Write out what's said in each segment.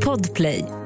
Podplay.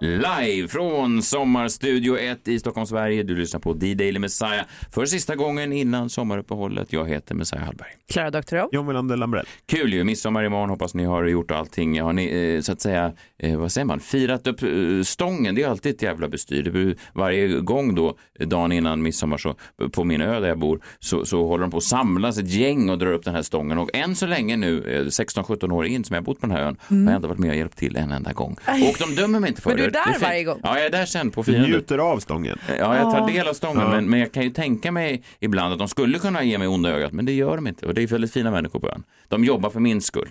Live från Sommarstudio 1 i Stockholm, Sverige. Du lyssnar på D-Daily Messiah för sista gången innan sommaruppehållet. Jag heter Messiah Hallberg. Klara Doktorow. John Melander Lambrell. Kul ju, midsommar imorgon. Hoppas ni har gjort allting. Har ni eh, så att säga, eh, vad säger man, firat upp eh, stången? Det är alltid ett jävla bestyr. Det blir, varje gång då, dagen innan midsommar, så, på min ö där jag bor, så, så håller de på att samlas ett gäng och drar upp den här stången. Och än så länge nu, eh, 16-17 år in som jag har bott på den här ön, har jag inte varit med och hjälpt till en enda gång. Och de dömer mig inte för du är där varje gång? Ja, jag är där sen på Du firandet. njuter av stången. Ja, jag tar del av stången, Ja. men, men jag kan ju tänka mig ibland att de skulle kunna ge mig onda ögat, men det gör de inte. Och det är väldigt fina människor på ön. De jobbar för min skull.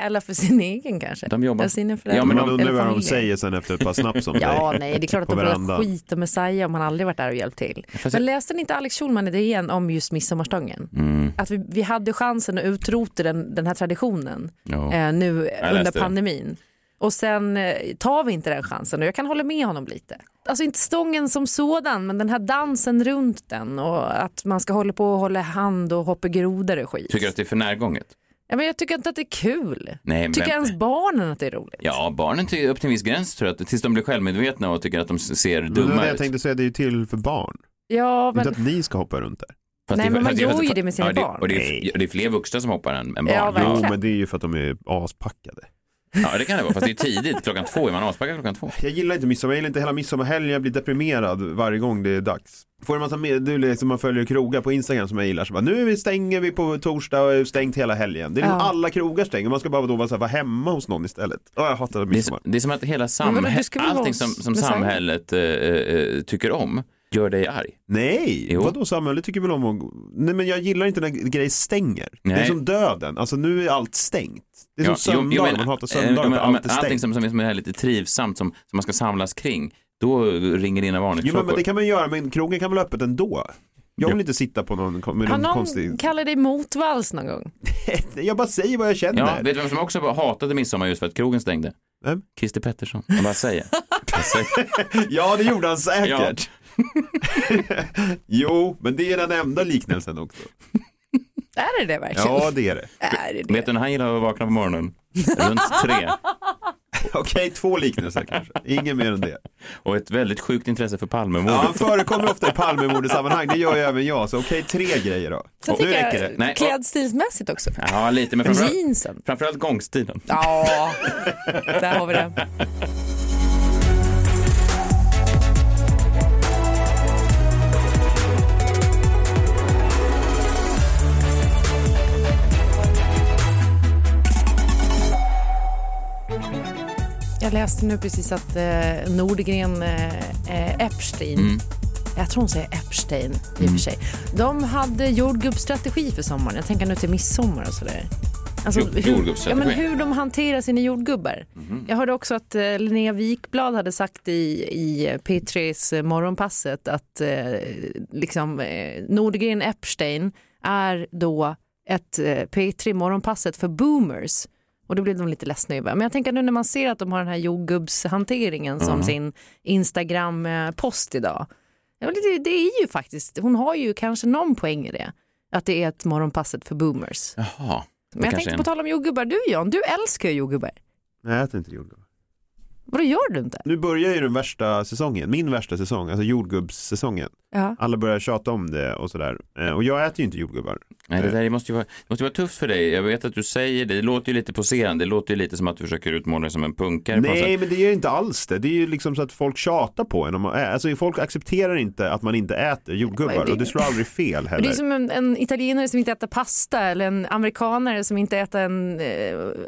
Eller för sin egen kanske. De jobbar- Eller sina. Ja, men Man de- undrar eller vad de säger sen efter ett par snaps om Ja, nej, det är klart att de börjar skita med Messiah om han aldrig varit där och hjälpt till. Fast Men läste ni inte Alex Schulman i DN om just midsommarstången? Mm. Att vi, vi hade chansen att utrota den, den här traditionen Ja. eh, nu under läste det. Och sen eh, tar vi inte den chansen och jag kan hålla med honom lite. Alltså inte stången som sådan men den här dansen runt den och att man ska hålla på och hålla hand och hoppa grodor och skit. Tycker du att det är för närgånget? ja, men jag tycker inte att det är kul. Nej, men- Tycker ens barnen att det är roligt? Ja, barnen till upp till en viss gräns tror jag, att- tills de blir självmedvetna och tycker att de ser Men dumma det jag ut. tänkte säga, det är ju till för barn. Ja, men Inte att ni ska hoppa runt där. Fast Nej, det- men man gör ju det med sina ja, barn. Och det är, det är fler vuxna som hoppar än, än barn. Ja, verkligen. Jo, men det är ju för att de är aspackade. Ja, det kan det vara. Fast det är tidigt. Klockan två är man aspackad klockan två. Jag gillar inte midsommar, jag gillar inte hela midsommarhelgen, jag blir deprimerad varje gång det är dags. Får en massa med, du liksom, man följer krogar på Instagram som jag gillar, så bara, nu vi stänger vi på torsdag och är stängt hela helgen. Det är liksom Ja. alla krogar stänger, man ska bara då vara, så här, vara hemma hos någon istället. Åh, jag hatar Det är, midsommar. det är som att hela samhället, allting som, som samhället eh, eh, tycker om gör dig arg. Nej, Jo. vadå samhället tycker väl om att... Nej men jag gillar inte när grejer stänger. Det är Nej. som döden, alltså nu är allt stängt. Det är som Ja, jo, söndagar, jo, men, man hatar eh, söndagar men- för men allt är Allting stängt. som, som är som är lite trivsamt, som, som man ska samlas kring, då ringer dina Jo men, varningsklockor. men det kan man göra, men krogen kan väl ha öppet ändå? Jag vill Ja. inte sitta på någon, med har någon någon konstig... kallat dig motvalls någon gång? Jag bara säger vad jag känner. Ja, vet du vem som också hatade midsommar just för att krogen stängde? Vem? Christer Pettersson. Jag bara säger. Jag säger. Ja, det gjorde han säkert. jo, men det är den enda liknelsen också. Är det det verkligen? Ja, det är det. Är det det? Vet du när han gillar att vakna på morgonen? Runt tre. Okej, två liknelser kanske. Ingen mer än det. Och ett väldigt sjukt intresse för Palmemordet. Ja, han förekommer ofta i Palmemordesammanhang, det gör ju även jag. Så okej, tre grejer då. Sen nu räcker jag det. Nej, klädstilsmässigt också. Ja, lite, men framförallt, Jeansen. framförallt gångstilen. Ja, där har vi det. Jag läste nu precis att eh, Nordgren eh, eh, Epstein, Mm. jag tror hon säger Epstein i och för sig, de hade jordgubbsstrategi för sommaren. Jag tänker nu till midsommar och sådär. Alltså, hur, ja, men hur de hanterar sina jordgubbar. Mhm. Jag hörde också att eh, Linnea Wikblad hade sagt i, i P3s eh, morgonpasset att eh, liksom, eh, Nordgren Epstein är då ett eh, P3 morgonpasset för boomers. Och då blev de lite ledsna över. Men jag tänker nu när man ser att de har den här jordgubbshanteringen som sin Instagram-post idag. Det, det är ju faktiskt, hon har ju kanske någon poäng i det. Att det är ett morgonpasset för boomers. Jaha. Men jag tänkte en- på tal om jordgubbar, du Jan, du älskar ju jordgubbar. Nej, jag äter inte jordgubbar. Vadå gör du inte? Nu börjar ju den värsta säsongen, min värsta säsong, alltså jordgubbssäsongen. Ja. Alla börjar tjata om det och sådär. Eh, Och jag äter ju inte jordgubbar. Nej, det där måste ju, vara, det måste vara tufft för dig. Jag vet att du säger det. Det låter ju lite poserande. Det låter ju lite som att du försöker utmåla dig som en punkare. Nej, men det är inte alls det. Det är ju liksom så att folk tjatar på en. Om man, ä- alltså folk accepterar inte att man inte äter jordgubbar det- och det slår aldrig fel Det heller. är som en, en italienare som inte äter pasta eller en amerikanare som inte äter en eh,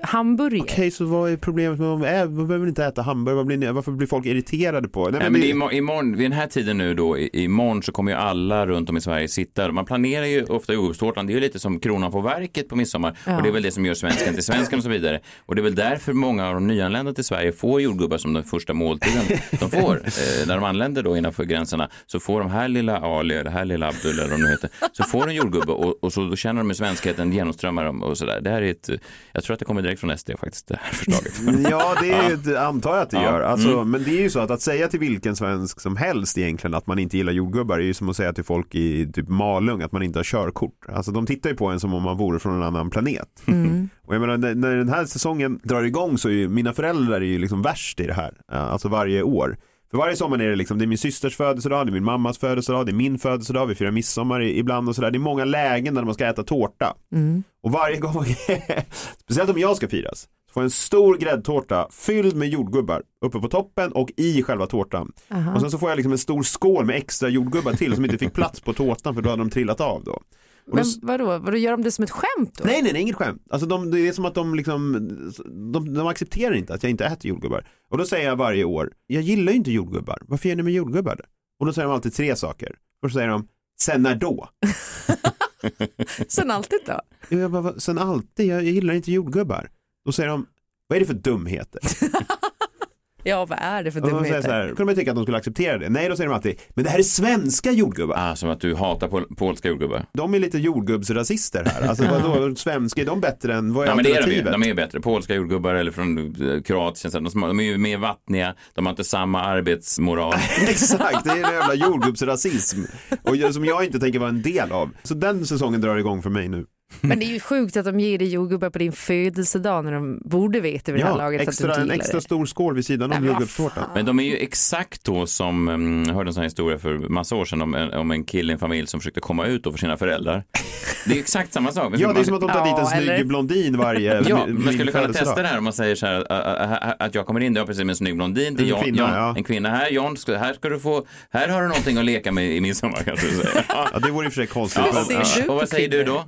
hamburgare. Okej, så vad är problemet med att man behöver inte äta hamburgare? Vad blir ni, varför blir folk irriterade på? Nej, Nej, men det- är imorgon, vid den här tiden nu då, i- imorgon så kommer ju alla runt om i Sverige sitta. Man planerar ju ofta jordgubbstårtan, det är ju lite som kronan på verket på midsommar. Ja. Och det är väl det som gör svensken till svensken och så vidare. Och det är väl därför många av de nyanlända till Sverige får jordgubbar som den första måltiden de får. Eh, när de anländer då innanför gränserna så får de här lilla Ali, det här lilla Abdul eller vad de nu heter, så får de jordgubbe och, och så då känner de hur svenskheten genomströmmar dem och sådär. Det här är ett, jag tror att det kommer direkt från SD faktiskt, det här förslaget. Ja, det är ju ett, antar jag att det Ja. gör. Alltså, Mm. Men det är ju så att att säga till vilken svensk som helst egentligen att man inte gillar jordgubbar är ju som att säga till folk i typ Malung att man inte har körkort. Alltså de tittar ju på en som om man vore från en annan planet. Mm. Och jag menar när, när den här säsongen drar igång så är ju mina föräldrar är ju liksom värst i det här. Ja, Alltså varje år. För varje sommar är det liksom, det är min systers födelsedag, det är min mammas födelsedag, det är min födelsedag, vi firar midsommar ibland och sådär. Det är många lägen där man ska äta tårta. Mm. Och varje gång, speciellt om jag ska firas, så jag en stor gräddtårta fylld med jordgubbar uppe på toppen och i själva tårtan. Aha. Och sen så får jag liksom en stor skål med extra jordgubbar till som inte fick plats på tårtan för då hade de trillat av då. Och då Men vadå, vadå, gör de det som ett skämt då? Nej, nej, nej, inget skämt. Alltså de, det är som att de liksom, de, de accepterar inte att jag inte äter jordgubbar. Och då säger jag varje år, jag gillar ju inte jordgubbar, varför gör ni med jordgubbar? Och då säger de alltid tre saker. Först säger de, sen när då? Sen alltid då? Och Jag bara, "Va? sen alltid, jag, jag gillar inte jordgubbar. Då säger de, vad är det för dumheter? Ja, vad är det för så dumheter? här, då kunde man tycka att de skulle acceptera det. Nej, då säger de alltid, men det här är svenska jordgubbar. Ah, som att du hatar pol polska jordgubbar. De är lite jordgubbsrasister här. Alltså vadå, svenska, är de bättre än, vad är Ja, men det är de ju. alternativet? De är bättre. Polska jordgubbar eller från eh, Kroatien. så De, de är ju mer vattniga. De har inte samma arbetsmoral. Exakt, det är en jävla jordgubbsrasism. Och som jag inte tänker vara en del av. Så den säsongen drar igång för mig nu. Men det är ju sjukt att de ger dig jordgubbar på din födelsedag när de borde veta vid det här laget att du extra, inte en extra det. stor skål vid sidan om jordgubbstårtan. Men de är ju exakt då som, mm, jag hörde en sån här historia för massa år sedan om en, om en kille i en familj som försökte komma ut då för sina föräldrar. Det är exakt samma sak. Ja, det är som att de tar dit en eller- snygg blondin varje Ja, man skulle kunna testa det här om man säger så här att jag kommer in, jag precis med en snygg blondin John, kvinna, John, ja. en kvinna här, John, här ska du få, här har du någonting att leka med i midsommar kanske du säger. Ja. Det vore i och för sig konstigt. Ja. Och vad säger du då?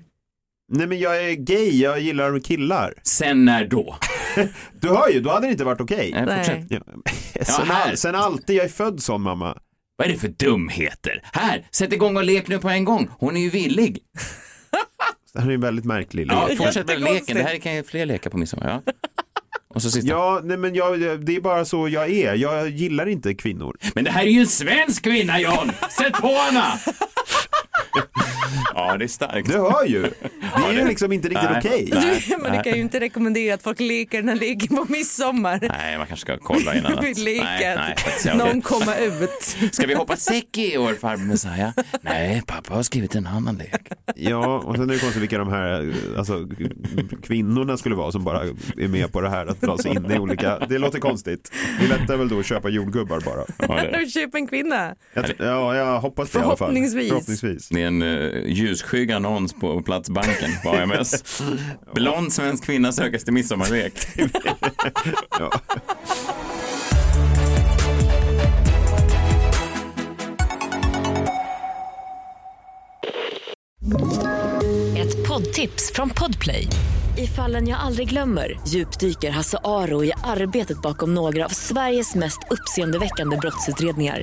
Nej men jag är gay, jag gillar killar. Sen när då? Du hör ju, då hade det inte varit okej. Nej, Nej. fortsätt. Ja, sen, all, sen alltid, jag är född sån mamma. Vad är det för dumheter? Här, sätt igång och lek nu på en gång. Hon är ju villig. Det här är en väldigt märklig Ja, lek. fortsätt med leken. Det här kan ju fler leka på midsommar. Ja. Och så sista. Ja, nej men jag, det är bara så jag är. Jag gillar inte kvinnor. Men det här är ju en svensk kvinna, John! Sätt på henne! Ja, det är starkt. Du hör ju. Det är ju liksom inte riktigt Nej. okej. Du, men du kan ju inte rekommendera att folk leker den här leken på midsommar. Nej, man kanske ska kolla innan. Nej, nej, att någon komma ut. Ska vi hoppa säck i år, farbror Messiah? Nej, pappa har skrivit en annan lek. Ja, och sen är det konstigt vilka de här alltså, kvinnorna skulle vara som bara är med på det här att dra sig in i olika. Det låter konstigt. Det är lättare väl då att köpa jordgubbar bara. Ja, köper en kvinna. Jag, ja, jag hoppas det i alla fall. Förhoppningsvis. Förhoppningsvis. det är en uh, ljusskygg annons på Platsbanken på AMS. Blond svensk kvinna sökes till midsommarlek. Ja. Ett poddtips från Podplay. I fallen jag aldrig glömmer djupdyker Hasse Aro i arbetet bakom några av Sveriges mest uppseendeväckande brottsutredningar.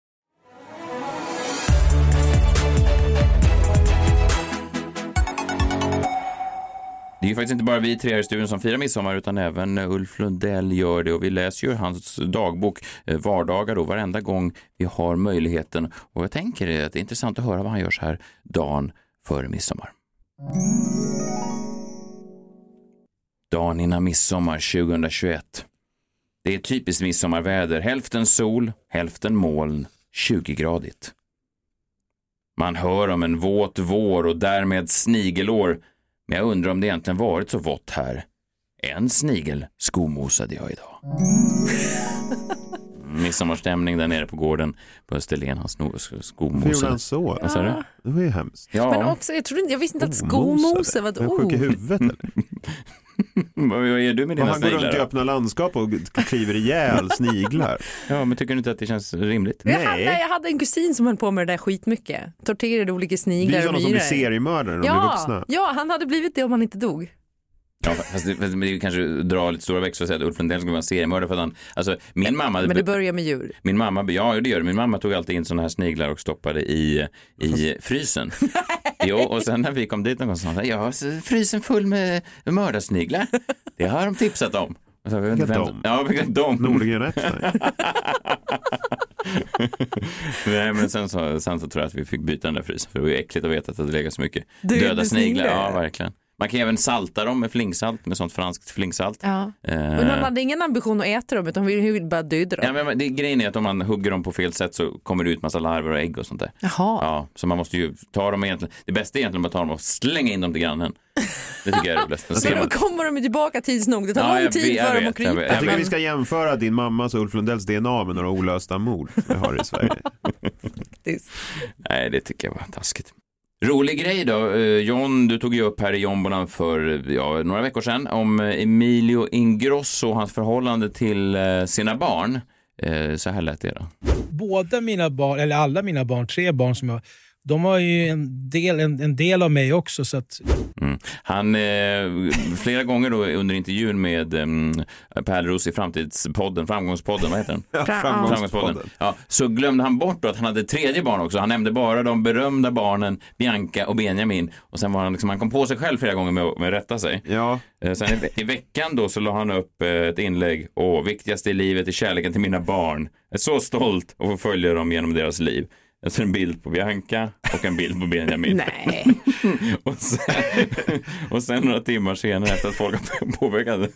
Det är ju faktiskt inte bara vi tre här i studion som firar midsommar utan även Ulf Lundell gör det och vi läser ju hans dagbok eh, vardagar då varenda gång vi har möjligheten och jag tänker att det är intressant att höra vad han gör så här dagen före midsommar. Dagen innan midsommar 2021. Det är typiskt midsommarväder, hälften sol, hälften moln, 20-gradigt. Man hör om en våt vår och därmed snigelår men jag undrar om det egentligen varit så vått här. En snigel skomosade jag idag. Midsommarstämning där nere på gården på Österlen. Han sno- Varför gjorde skomosade. han så? Vad sa du? Det var ju hemskt. Ja, Men också, jag, trodde, jag visste inte att Skomosade. skomose var ett Är han sjuk i ord. huvudet eller? vad gör du med dina han går runt sniglar? i öppna landskap och kliver ihjäl sniglar. Ja, men tycker du inte att det känns rimligt? Jag Nej. hade, jag hade en kusin som höll på med det där skitmycket. Torterade olika Det är sniglar och sådana som blir myror. seriemördare när de är Ja, vuxna. ja, han hade blivit det om han inte dog. Ja, fast det, fast det kanske drar lite stora växlar att säga att Ulf Lundell skulle vara seriemördare för att han, alltså min mamma, Men det börjar med djur. min mamma, ja det gör det, min mamma tog alltid in sådana här sniglar och stoppade i, i frysen. Jo, och sen när vi kom dit någon gång så sa hon, ja, så frysen full med mördarsniglar. Det har de tipsat om. Så, jag vet inte vem-? Ja, vilka de? Nordgren Epstein. Nej, men sen så, sen så tror jag att vi fick byta den där frysen för det var ju äckligt att veta att det hade legat så mycket Döda döda sniglar. sniglar. Ja, verkligen. Man kan även salta dem med flingsalt, med sånt franskt flingsalt. Ja. Eh, Men hon hade ingen ambition att äta dem utan hon ville bara döda dem. Ja, men det, grejen är att om man hugger dem på fel sätt så kommer det ut massa larver och ägg och sånt där. Jaha. Ja, så man måste ju ta dem egentligen. Det bästa är egentligen att ta dem och slänga in dem till grannen. Det tycker jag är roligast. Men man- då kommer de tillbaka tids nog. Det tar Ja, lång jag tid vet, jag för dem att krypa. jag vet. Jag tycker Men- vi ska jämföra din mammas och Ulf Lundells DNA med några olösta mord vi har i Sverige. Nej, det tycker jag var taskigt. Rolig grej då. Eh, John, du tog ju upp här i Jombolan för ja, några veckor sedan om eh, Emilio Ingrosso och hans förhållande till eh, sina barn. Så här lät det då. båda mina barn, eller alla mina barn, tre barn som jag de har ju en del, en, en del av mig också. Så att, Mm. Han, eh, flera gånger då under intervjun med eh, Pärleros i Framtidspodden, Framgångspodden, vad heter den? Ja, Framgångspodden. Ja, så glömde han bort då att han hade ett tredje barn också. Han nämnde bara de berömda barnen Bianca och Benjamin. Och sen var han liksom, han kom på sig själv flera gånger med, att- med att rätta sig. Ja, Eh, Sen i, i veckan då så la han upp eh, ett inlägg. Åh, viktigaste i livet är kärleken till mina barn. Jag är så stolt att få följa dem genom deras liv. Jag ser en bild på Bianca och en bild på Benjamin. Nej. och, sen, och sen några timmar senare efter att folk har påpekat det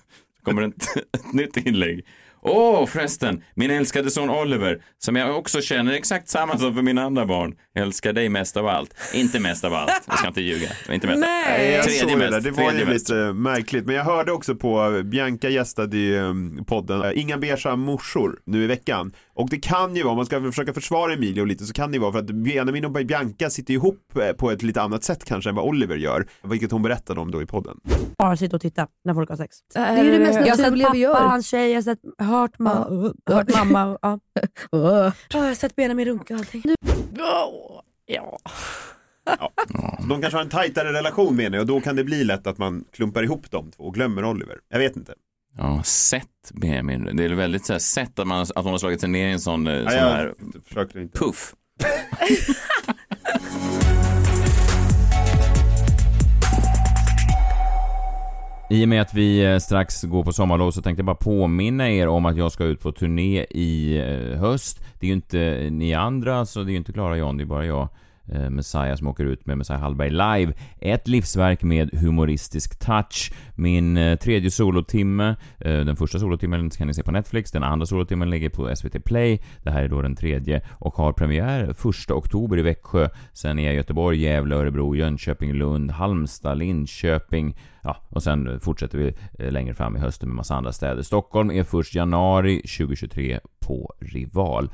kommer ett, ett nytt inlägg. Åh, förresten, min älskade son Oliver, som jag också känner exakt samma som för mina andra barn, älskar dig mest av allt. Inte mest av allt, jag ska inte ljuga. Inte mest. Nej. jag Tredje såg det mest. Det var ju mest. lite märkligt. Men jag hörde också på, Bianca gästade i um, podden Inga beiga morsor nu i veckan. Och det kan ju vara, om man ska försöka försvara Emilio lite, så kan det ju vara för att Benjamin och Bianca sitter ihop eh, på ett lite annat sätt kanske än vad Oliver gör. Vilket hon berättade om då i podden. bara sitta och titta när folk har sex. Det är ju det mest jag har sett naturliga pappa, vi gör. hans tjej, jag har sett, hört, ma- hört mamma. Ja. Ja, jag har sett Benjamin runka och allting. Ja. Så de kanske har en tajtare relation med henne och då kan det bli lätt att man klumpar ihop de två och glömmer Oliver. Jag vet inte. Ja, sett Benjamin. Det är väldigt så här, sett att, man, att hon har slagit sig ner i en sån, eh, sån Ja, här försöker inte. puff. I och med att vi eh, strax går på sommarlov så tänkte jag bara påminna er om att jag ska ut på turné i eh, höst. Det är ju inte ni andra, så det är ju inte Klara John, det är bara jag. Messiah som åker ut med Messiah Hallberg live. Ett livsverk med humoristisk touch. Min eh, tredje solotimme, eh, den första solotimmen kan ni se på Netflix, den andra solotimmen ligger på SVT Play. Det här är då den tredje och har premiär 1 oktober i Växjö. Sen är jag i Göteborg, Gävle, Örebro, Jönköping, Lund, Halmstad, Linköping. Ja, och sen fortsätter vi eh, längre fram i hösten med massa andra städer. Stockholm är först januari 2023 på Rival.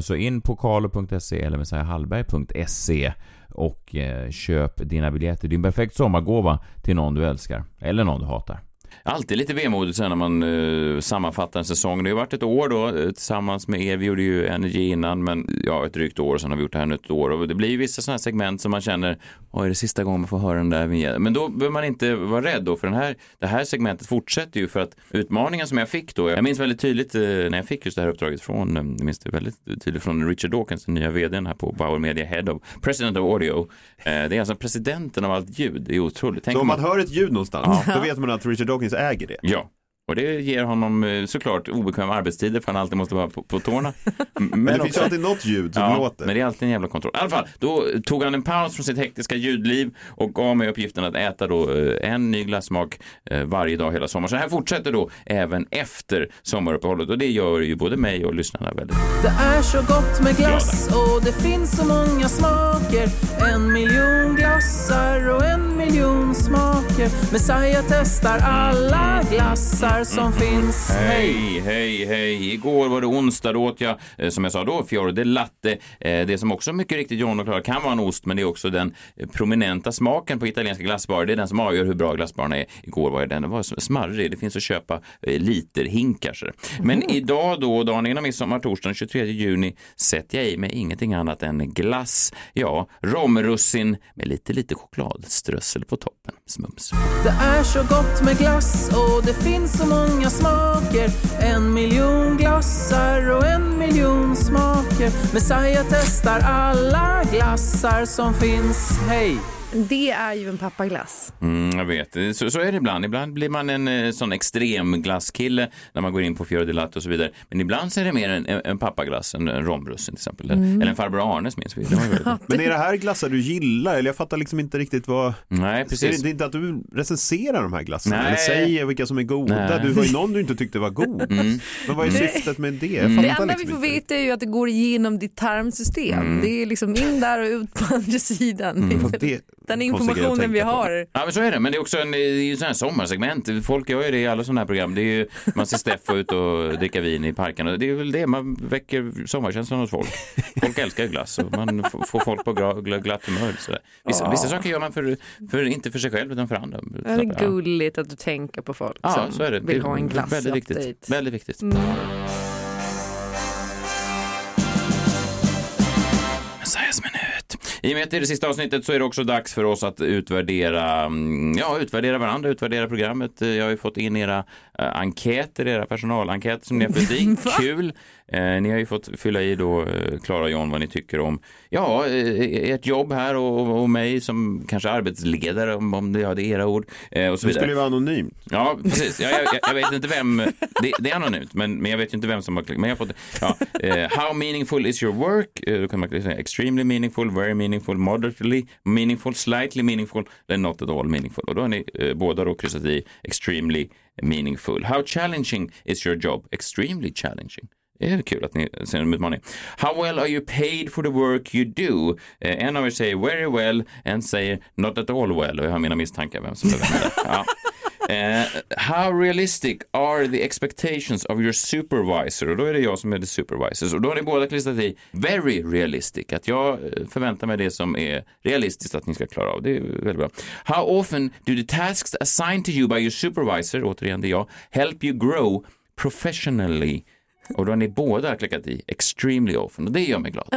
Så in på karlo.se eller messiahallberg.se och eh, köp dina biljetter. Det är en perfekt sommargåva till någon du älskar eller någon du hatar. Alltid lite vemodigt sen när man uh, sammanfattar en säsong. Det har varit ett år då eh, tillsammans med er. Vi gjorde ju Energy innan, men ja, ett drygt år och sen har vi gjort det här nu ett år. Och det blir ju vissa sådana här segment som man känner, oj, är det sista gången man får höra den där vignetten? Men då behöver man inte vara rädd då, för den här, det här segmentet fortsätter ju för att utmaningen som jag fick då, jag minns väldigt tydligt eh, när jag fick just det här uppdraget från, jag minns det väldigt tydligt från Richard Dawkins, den nya vdn här på Bauer Media Head of President of Audio. Eh, Det är alltså presidenten av allt ljud, det är otroligt. Tänk Så om om man hör ett ljud någonstans, då vet man att Richard Dawkins äger det. Ja, och det ger honom eh, såklart obekväma arbetstider för han alltid måste vara på, på tårna. Men, Men det finns också- ju alltid något ljud som Ja, låter. men det är alltid en jävla kontroll. I alla fall, då tog han en paus från sitt hektiska ljudliv och gav mig uppgiften att äta då eh, en ny glassmak eh, varje dag hela sommaren. Så det här fortsätter då även efter sommaruppehållet och det gör ju både mig och lyssnarna väldigt Det är så gott med glass och det finns så många smaker En miljon glassar och en miljon smaker Messiah testar alla glassar som finns Hej, hej, hej. Igår var det onsdag, då åt jag, eh, som jag sa då, Fiore de Latte. Eh, Det som också mycket riktigt John och Klara kan vara en ost, men det är också den eh, prominenta smaken på italienska glassbarer. Det är den som avgör hur bra glassbarerna är. Igår var den, var smarrig. Det finns att köpa literhinkar. Men idag då, dagen innan midsommar, torsdagen 23 juni, sätter jag i mig ingenting annat än glass. Ja, romrussin med lite, lite chokladströssel på toppen. Smums. Det är så gott med glass och det finns så många smaker. En miljon glassar och en miljon smaker. Messiah testar alla glassar som finns. Hej! Det är ju en pappaglass. Mm, jag vet, så, så är det ibland. Ibland blir man en eh, sån extrem glasskille när man går in på Fior di Latte och så vidare. Men ibland så är det mer en, en, pappaglass, en, en rombrussin till exempel. Mm. Eller en farbror Arnes minns vi. Men är det här glassar du gillar? Eller jag fattar liksom inte riktigt vad... Nej, precis. det, det är inte att du recenserar de här glassarna? Nej. Eller säger vilka som är goda? Nej. Du var ju någon du inte tyckte var god. Mm. Men vad är Nej. syftet med det? Mm. Det enda vi liksom får inte. veta är ju att det går igenom ditt tarmsystem. Mm. Det är liksom in där och ut på andra sidan. Mm. Det- Den informationen vi har. Ja men så är det, men det är också en, ju sån här sommarsegment. Folk gör ju det i alla sådana här program. Det är ju, man ser Steffo ut och dricka vin i parkerna. Det är väl det, man väcker sommarkänslan hos folk. Folk älskar ju glass och man får folk på glatt humör. Sådär. Vissa, Ja. vissa saker gör man för, för, inte för sig själv utan för andra. Det är gulligt att du tänker på folk Ja, som så är det. vill det är ha en glass väldigt viktigt. Väldigt viktigt. Mm. I och med att det är det sista avsnittet så är det också dags för oss att utvärdera, mm, ja, utvärdera varandra, utvärdera programmet. Jag har ju fått in era eh, enkäter, era personalenkäter som ni har fyllt i. Kul! Eh, ni har ju fått fylla i då, eh, Klara och John, vad ni tycker om ja, eh, ert jobb här och, och mig som kanske arbetsledare, om, om det, ja, det är era ord. Eh, och så Det vidare. skulle ju vara anonymt. Ja, precis. Ja, jag, jag, jag vet inte vem, det, det är anonymt, men, men jag vet inte vem som har klickat. Men jag har fått, ja, eh, how meaningful is your work? Eh, då kan man säga extremely meaningful, very meaningful, moderately meaningful, slightly meaningful, eller not at all meaningful. Och då har ni eh, båda då kryssat i extremely meaningful. How challenging is your job? Extremely challenging. Det är kul att ni ser en utmaning. How well are you paid for the work you do? Eh, en av er säger very well, en säger not at all well och jag har mina misstankar vem som är vem. Ja. Eh, how realistic are the expectations of your supervisor? Och då är det jag som är the supervisor. Och då har ni båda klistrat i very realistic. Att jag eh, förväntar mig det som är realistiskt att ni ska klara av. Det är väldigt bra. How often do the tasks assigned to you by your supervisor, återigen det är jag, help you grow professionally? Och då har ni båda klickat i extremely often och det gör mig glad.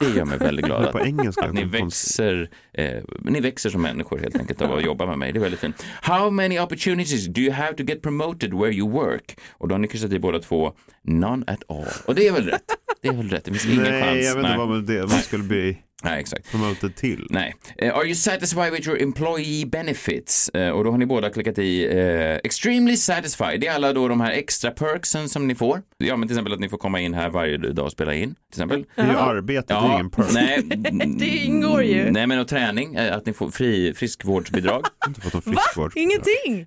Det gör mig väldigt glad. På Att, engelska. att ni växer, eh, ni växer som människor helt enkelt av att jobba med mig. Det är väldigt fint. How many opportunities do you have to get promoted where you work? Och då har ni kryssat i båda två, none at all. Och det är väl rätt? Det är väl rätt, det finns ingen Nej, chans. jag vet inte vad man, det, man skulle bli Nej, exakt. promoted till. Nej. Eh, are you satisfied with your employee benefits? Eh, och då har ni båda klickat i eh, extremely satisfied. Det är alla då de här extra perksen som ni får. Ja, men till exempel att ni får komma in här varje dag och spela in. Till exempel. Det är ju arbete, det är ingen perk. nej, Det ingår ju. Nej, men och träning, att ni får fri friskvårdsbidrag. Friskvård. Ingenting!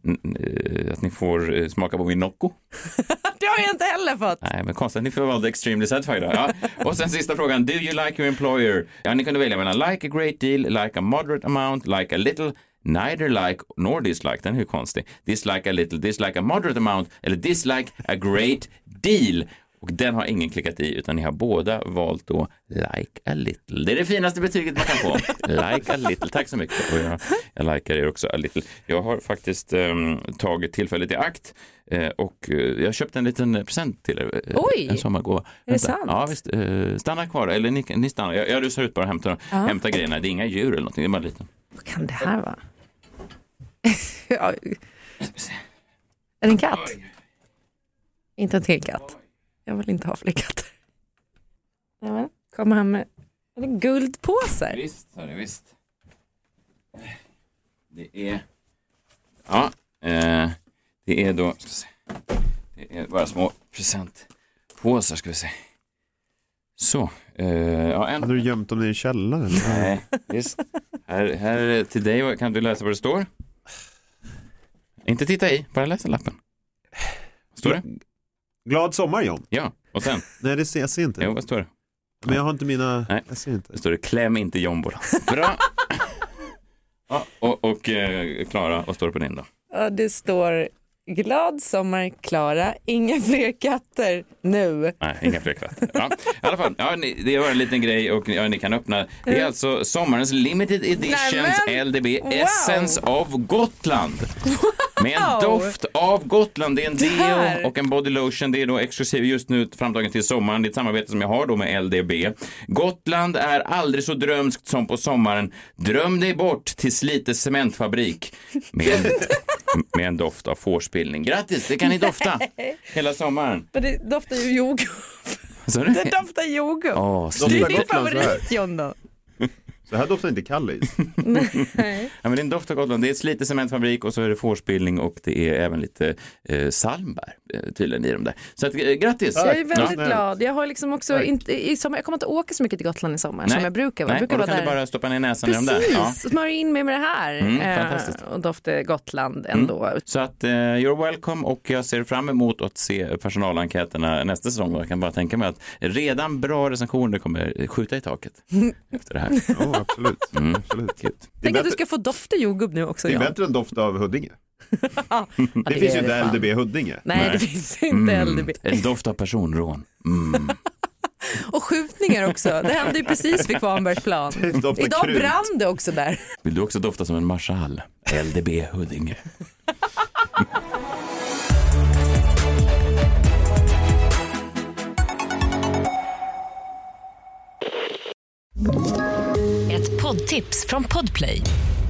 Att ni får eh, smaka på min Nocco. Det har jag inte heller fått. Nej, men konstigt att ni får valde extremely satisfied. Ja. Och sen sista frågan, do you like your employer? Ja, ni kunde välja mellan like a great deal, like a moderate amount, like a little, neither like nor dislike. Den är ju konstig. Dislike a little, dislike a moderate amount eller dislike a great deal. Och den har ingen klickat i utan ni har båda valt då like a little. Det är det finaste betyget man kan få. like a little. Tack så mycket. Och jag, jag likar er också a little. Jag har faktiskt ehm, tagit tillfället i akt eh, och eh, jag köpte en liten present till er. eh, Oj! En sommargåva. det Vänta. sant? Ja, visst. Stanna kvar. Eller ni, ni stannar. Jag, jag rusar ut bara och hämtar, hämtar grejerna. Det är inga djur eller någonting. Det är bara lite. Vad kan det här vara? Ja. Är det en katt? Inte en till katt. Jag vill inte ha fler katter. Nämen, Kommer han med är det guldpåsar? Visst, hörni, visst. Det är... Ja, eh, det är då... Ska se. Det är bara små presentpåsar ska vi se. Så. Eh, ja, en... Hade du gömt dem i källaren? Nej, visst. Här, här till dig. Kan du läsa vad det står? Inte titta i, bara läsa lappen. Vad står det? Glad sommar John. Ja, och sen? Nej, det ser, jag ser inte. Jo, vad står det? Men jag har inte mina... Nej. Jag ser inte. Det står det kläm inte jombola. Bra. Ja, och och eh, Klara, vad står det på din då? Ja, det står glad sommar Klara, inga fler katter nu. Nej, inga fler katter. Ja, I alla fall, ja, ni, det var en liten grej och ja, ni kan öppna. Det är alltså sommarens limited editions Nämen! LDB Wow! Essence of Gotland. Med en doft av Gotland. Det är en deo och en body lotion. Det är då exklusiv just nu framtagen till sommaren. Det är ett samarbete som jag har då med LDB. Gotland är aldrig så drömskt som på sommaren. Dröm dig bort till Slite cementfabrik med med en doft av fårspillning. Grattis, det kan ni dofta hela sommaren. Men det doftar ju jordgubb. Det, Det doftar jordgubb. Åh, det är Doftar din Gotland så här? favorit Jonna. Så här doftar inte Kallis. Nej. Ja, men det är en doft av Gotland. Det är Slite cementfabrik och så är det fårspillning och det är även lite eh, salmbär tydligen i dem där. Så att, eh, grattis! Jag är väldigt Ja. glad. Jag har liksom också inte, i sommar, jag kommer inte åka så mycket till Gotland i sommar Nej. som jag brukar. vara. Nej, Jag brukar och då kan där. du bara stoppa ner näsan i Precis, dem där. Ja. smörja in mig med det här Mm, eh, fantastiskt. och dofta Gotland ändå. Så att eh, you're welcome och jag ser fram emot att se personalenkäterna nästa säsong jag kan bara tänka mig att redan bra recensioner kommer skjuta i taket efter det här. Ja, absolut. Mm. absolut. Kul. Det är, Tänk att du ska få dofta jordgubb nu också det är bättre än doft av Huddinge. Ja, Det, finns ju inte fan. LDB Huddinge. Nej, Nej. det finns inte LDB. En doft av personrån. Mm. Och skjutningar också. Det hände ju precis vid Kvarnbergsplan. Idag krut. brann det också där. Vill du också dofta som en marschall? LDB Huddinge. Ett poddtips från Podplay.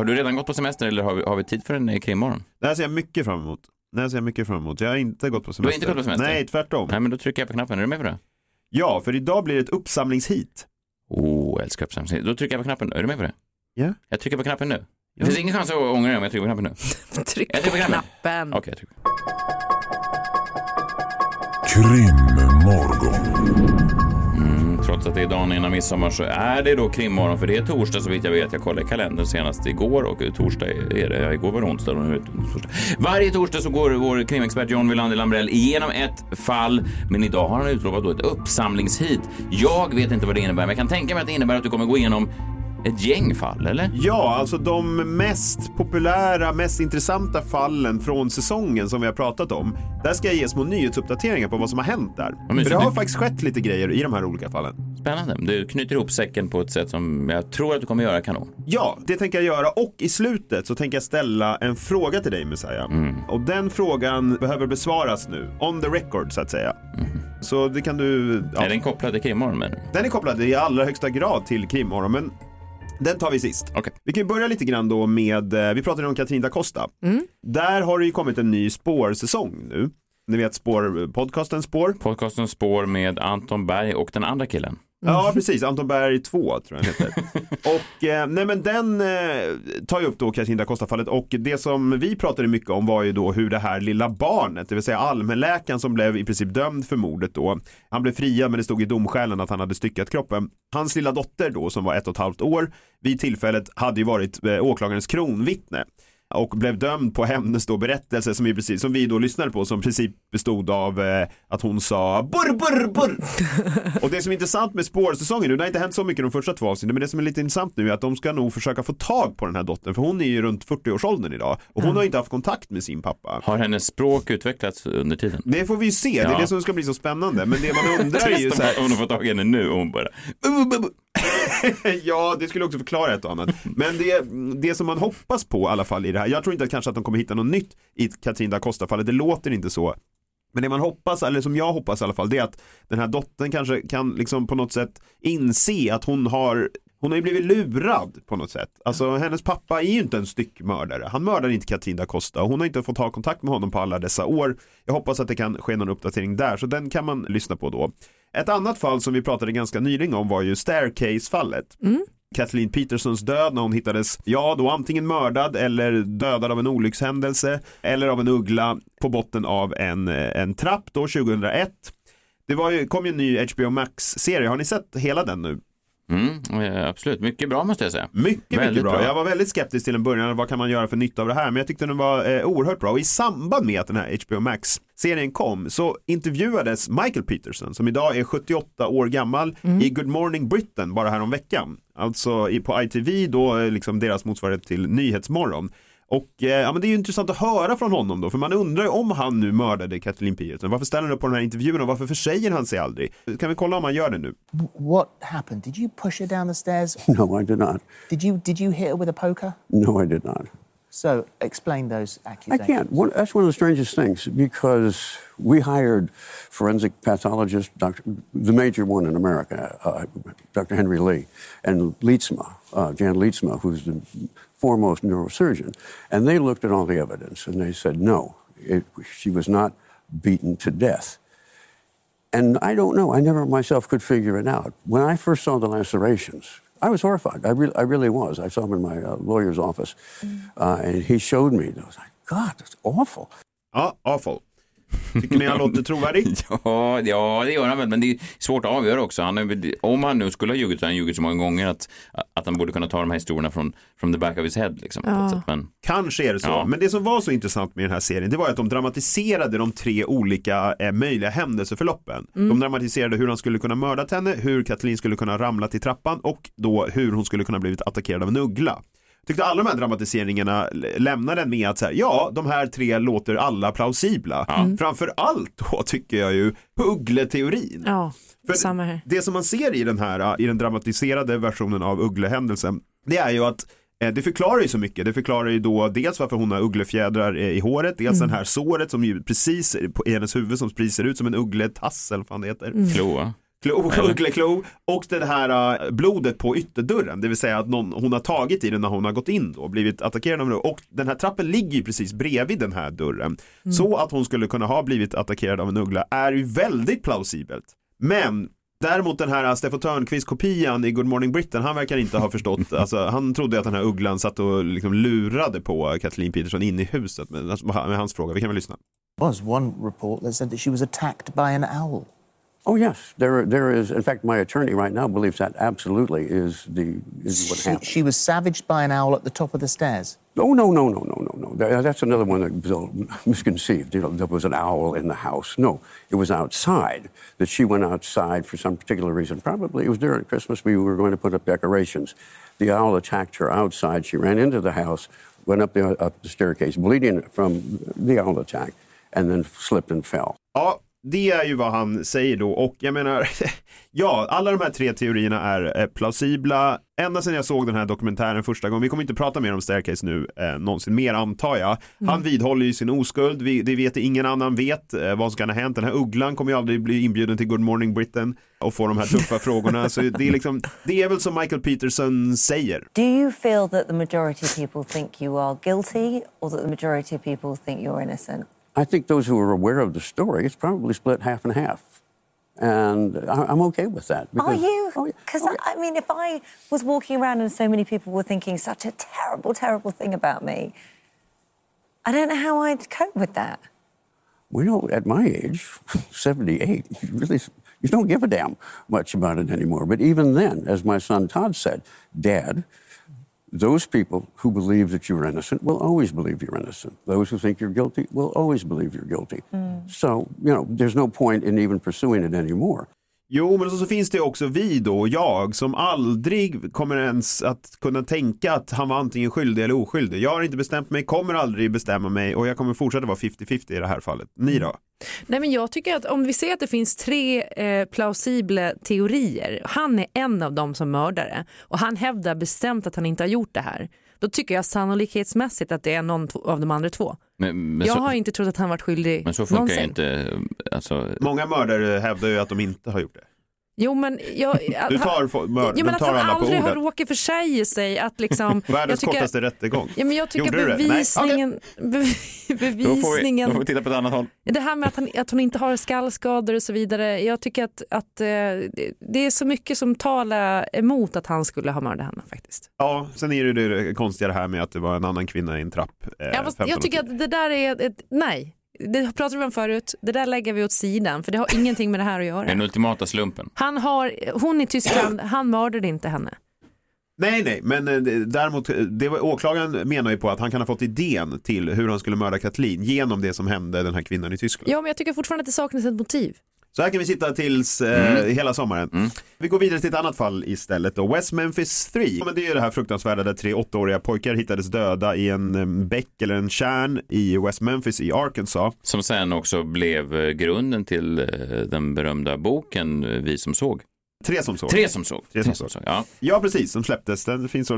Har du redan gått på semester eller har vi, har vi tid för en eh, krimmorgon? Det här ser jag mycket fram emot. Det här ser jag mycket fram emot. Jag har inte gått på semester. har inte gått på semester? Nej, tvärtom. Nej, men då trycker jag på knappen. Är du med på det? Ja, för idag blir det ett uppsamlingshit. Oh, jag älskar uppsamling. Då trycker jag på knappen. Är du med på det? Ja. Jag trycker på knappen nu. Det finns ingen chans att ångra dig om jag trycker på knappen nu. Tryck Jag på trycker på knappen. Okej, jag trycker. Krimmorgon. Trots att det är dagen innan midsommar så är det då krimmorgon för det är torsdag så vitt jag vet. Jag kollade i kalendern senast igår och torsdag är det. Igår var det onsdag och nu är det torsdag. Varje torsdag så går vår krimexpert John Wilander Lambrell igenom ett fall men idag har han utlovat då ett uppsamlingshit. Jag vet inte vad det innebär men jag kan tänka mig att det innebär att du kommer gå igenom ett gäng fall, eller? Ja, alltså de mest populära, mest intressanta fallen från säsongen som vi har pratat om. Där ska jag ge små nyhetsuppdateringar på vad som har hänt där. För mysigt. det har faktiskt skett lite grejer i de här olika fallen. Spännande. Du knyter ihop säcken på ett sätt som jag tror att du kommer göra kanon. Ja, det tänker jag göra och i slutet så tänker jag ställa en fråga till dig Messiah. Och den frågan behöver besvaras nu, on the record så att säga. Så det kan du... Ja. Är den kopplad till krimmorgon du? Den är kopplad i allra högsta grad till krimmorgon, men den tar vi sist. Okej. Vi kan ju börja lite grann då med, eh, vi pratade om Katrin da Costa. Där har det ju kommit en ny spårsäsong nu. Ni vet spår, podcasten Spår. Podcasten Spår med Anton Berg och den andra killen. Ja, precis. Anton Berg 2 tror jag den heter. och eh, nej men den eh, tar ju upp då Katrin da Costa-fallet och det som vi pratade mycket om var ju då hur det här lilla barnet, det vill säga allmänläkaren som blev i princip dömd för mordet då. Han blev friad men det stod i domskälen att han hade styckat kroppen. Hans lilla dotter då som var ett och ett halvt år vid tillfället hade ju varit eh, åklagarens kronvittne och blev dömd på hennes då berättelse som, i princip, som vi då lyssnade på som i princip bestod av eh, att hon sa burr burr burr. och det som är intressant med spårsäsongen nu, det har inte hänt så mycket de första två avsnitten, men det som är lite intressant nu är att de ska nog försöka få tag på den här dottern, för hon är ju runt 40-årsåldern idag och hon har inte haft kontakt med sin pappa. Har hennes språk utvecklats under tiden? Det får vi ju se, det är Ja. det som ska bli så spännande, men det man undrar är ju så här, om hon får tag i henne nu och hon bara... ja, det skulle också förklara ett och annat. Men det, det som man hoppas på i alla fall i det här, jag tror inte att kanske att de kommer hitta något nytt i Katrin da Costa-fallet, det låter inte så. Men det man hoppas, eller som jag hoppas i alla fall, det är att den här dottern kanske kan liksom på något sätt inse att hon har hon har ju blivit lurad på något sätt. Alltså hennes pappa är ju inte en styckmördare. Han mördar inte Katrin da Costa och hon har inte fått ha kontakt med honom på alla dessa år. Jag hoppas att det kan ske någon uppdatering där, så den kan man lyssna på då. Ett annat fall som vi pratade ganska nyligen om var ju Staircase-fallet. Kathleen Petersons död när hon hittades, ja då antingen mördad eller dödad av en olyckshändelse eller av en uggla på botten av en, eh, en trapp då 2001. Det var ju, kom ju en ny HBO Max-serie, har ni sett hela den nu? Mm, eh, absolut, mycket bra måste jag säga. Mycket, mycket Väldigt bra. bra. Jag var väldigt skeptisk till en början, vad kan man göra för nytta av det här? Men jag tyckte den var eh, oerhört bra. Och i samband med att den här HBO Max-serien kom så intervjuades Michael Peterson, som idag är 78 år gammal, i Good Morning Britain bara här om veckan. Alltså på ITV, då eh, liksom deras motsvarighet till Nyhetsmorgon. Och eh, ja, men det är ju intressant att höra från honom då, för man undrar ju om han nu mördade Kathleen Peterson. Varför ställer han upp på den här intervjun och varför försäger han sig aldrig? Kan vi kolla om han gör det nu? What happened? Did you push her down the stairs? No, I did not. Did you did you hit her with a poker? No, I did not. So explain those accusations. I can't. One, that's one of the strangest things because we hired forensic pathologist, Dr., the major one in America, uh, Dr. Henry Lee, and Leetsma, uh, Jan Leetsma, who's the foremost neurosurgeon, and they looked at all the evidence and they said no, it, she was not beaten to death. And I don't know. I never myself could figure it out. When I first saw the lacerations, I was horrified. I, re- I really was. I saw him in my uh, lawyer's office, uh, and he showed me. And I was like, God, that's awful. Ja, awful. Tycker ni han låter trovärdig? Ja, ja, det gör han väl, men det är svårt att avgöra också. Han om han nu skulle ha ljugit så har han ljugit så många gånger att, att han borde kunna ta de här historierna från from the back of his head. Liksom, Ja. sätt. Men, Kanske är det så. Ja. Men det som var så intressant med den här serien, det var att de dramatiserade de tre olika eh, möjliga händelseförloppen. De dramatiserade hur han skulle kunna mördat henne, hur Kathleen skulle kunna ramla till trappan och då hur hon skulle kunna blivit attackerad av en uggla. Tyckte alla de här dramatiseringarna lämnar den med att så här, ja, de här tre låter alla plausibla. Framför allt då tycker jag ju uggleteorin. Ja, För samma här. Det som man ser i den här, i den dramatiserade versionen av Ugglehändelsen, det är ju att eh, det förklarar ju så mycket. Det förklarar ju då dels varför hon har ugglefjädrar eh, i håret, dels den här såret som ju precis på i hennes huvud som precis ser ut som en uggletass eller vad fan det heter. Klo, och det här uh, blodet på ytterdörren, det vill säga att någon, hon har tagit i den när hon har gått in då, blivit attackerad av det. Och den här trappen ligger ju precis bredvid den här dörren. Så att hon skulle kunna ha blivit attackerad av en uggla är ju väldigt plausibelt. Men Däremot den här Steffo Törnqvist-kopian i Good Morning Britain, han verkar inte ha förstått, alltså, han trodde att den här ugglan satt och liksom lurade på Kathleen Peterson in i huset med, med hans fråga, vi kan väl lyssna. was one report that said that she was attacked by an owl. Oh yes, there there is. In fact, my attorney right now believes that absolutely is the is what She, happened. she was savaged by an owl at the top of the stairs. Oh no no no no no no! That's another one that was all misconceived. You know, there was an owl in the house. No, it was outside. That she went outside for some particular reason. Probably it was during Christmas. We were going to put up decorations. The owl attacked her outside. She ran into the house, went up the up the staircase, bleeding from the owl attack, and then slipped and fell. Ja, det är ju vad han säger då och jag menar, ja, alla de här tre teorierna är eh, plausibla. Ända sedan jag såg den här dokumentären första gången, vi kommer inte prata mer om Staircase nu eh, någonsin mer antar jag. Han vidhåller ju sin oskuld, vi, det vet ingen annan vet eh, vad som kan ha hänt. Den här ugglan kommer ju aldrig bli inbjuden till Good Morning Britain och få de här tuffa frågorna. Så det är liksom, det är väl som Michael Peterson säger. Do you feel that the majority of people think you are guilty or that the majority of people think you're innocent? I think those who are aware of the story, it's probably split half and half, and I, I'm okay with that. Are because- you? Oh, yeah. Because oh, I mean, if I was walking around and so many people were thinking such a terrible, terrible thing about me, I don't know how I'd cope with that. Well, at my age, 78, you really you don't give a damn much about it anymore. But even then, as my son Todd said, Dad, those people who believe that you're innocent will always believe you're innocent. Those who think you're guilty will always believe you're guilty. Mm. So, you know, there's no point in even pursuing it anymore. Jo, men så, så finns det också vi då jag som aldrig kommer ens att kunna tänka att han var antingen skyldig eller oskyldig. Jag har inte bestämt mig, kommer aldrig bestämma mig och jag kommer fortsätta vara 50-50 i det här fallet. Ni då? Nej, men jag tycker att om vi ser att det finns tre eh, plausibla teorier, han är en av dem som mördare och han hävdar bestämt att han inte har gjort det här. Då tycker jag sannolikhetsmässigt att det är någon av de andra två. Men, men, jag så, har inte trott att han varit skyldig men så funkar någonsin. inte, alltså, Många mördare hävdar ju att de inte har gjort det. Jo men jag, Du tar, fo- mör, jo, men att han aldrig har råkat försäga sig att liksom. Världens tycker- kortaste rättegång. Ja, men jag tycker Gjorde du det? Nej, bevisningen, bevi- då, får vi, bevisningen då får vi titta på ett annat håll. Det här med att, han, att hon inte har skallskador och så vidare. Jag tycker att, att eh, det- är så mycket som talar emot att han skulle ha mördat henne faktiskt. Ja, sen är det det konstiga det här med att det var en annan kvinna i en trapp. Eh, 15 jag tycker att det där är ett, nej. Det pratade vi om förut, det där lägger vi åt sidan för det har ingenting med det här att göra. Den ultimata slumpen. Han har, hon i Tyskland, han mördade inte henne. Nej, nej, men eh, däremot, eh, det var, åklagaren menar ju på att han kan ha fått idén till hur han skulle mörda Kathleen genom det som hände den här kvinnan i Tyskland. Ja, men jag tycker fortfarande att det saknas ett motiv. Så här kan vi sitta tills eh, Mm. hela sommaren. Vi går vidare till ett annat fall istället då. West Memphis 3. Ja, men det är ju det här fruktansvärda där tre åttaåriga pojkar hittades döda i en bäck eller en kärn i West Memphis i Arkansas. Som sen också blev eh, grunden till eh, den berömda boken eh, Vi som såg. Tre som såg. Tre som såg. Tre som såg. Ja. Ja, precis, som släpptes. Den finns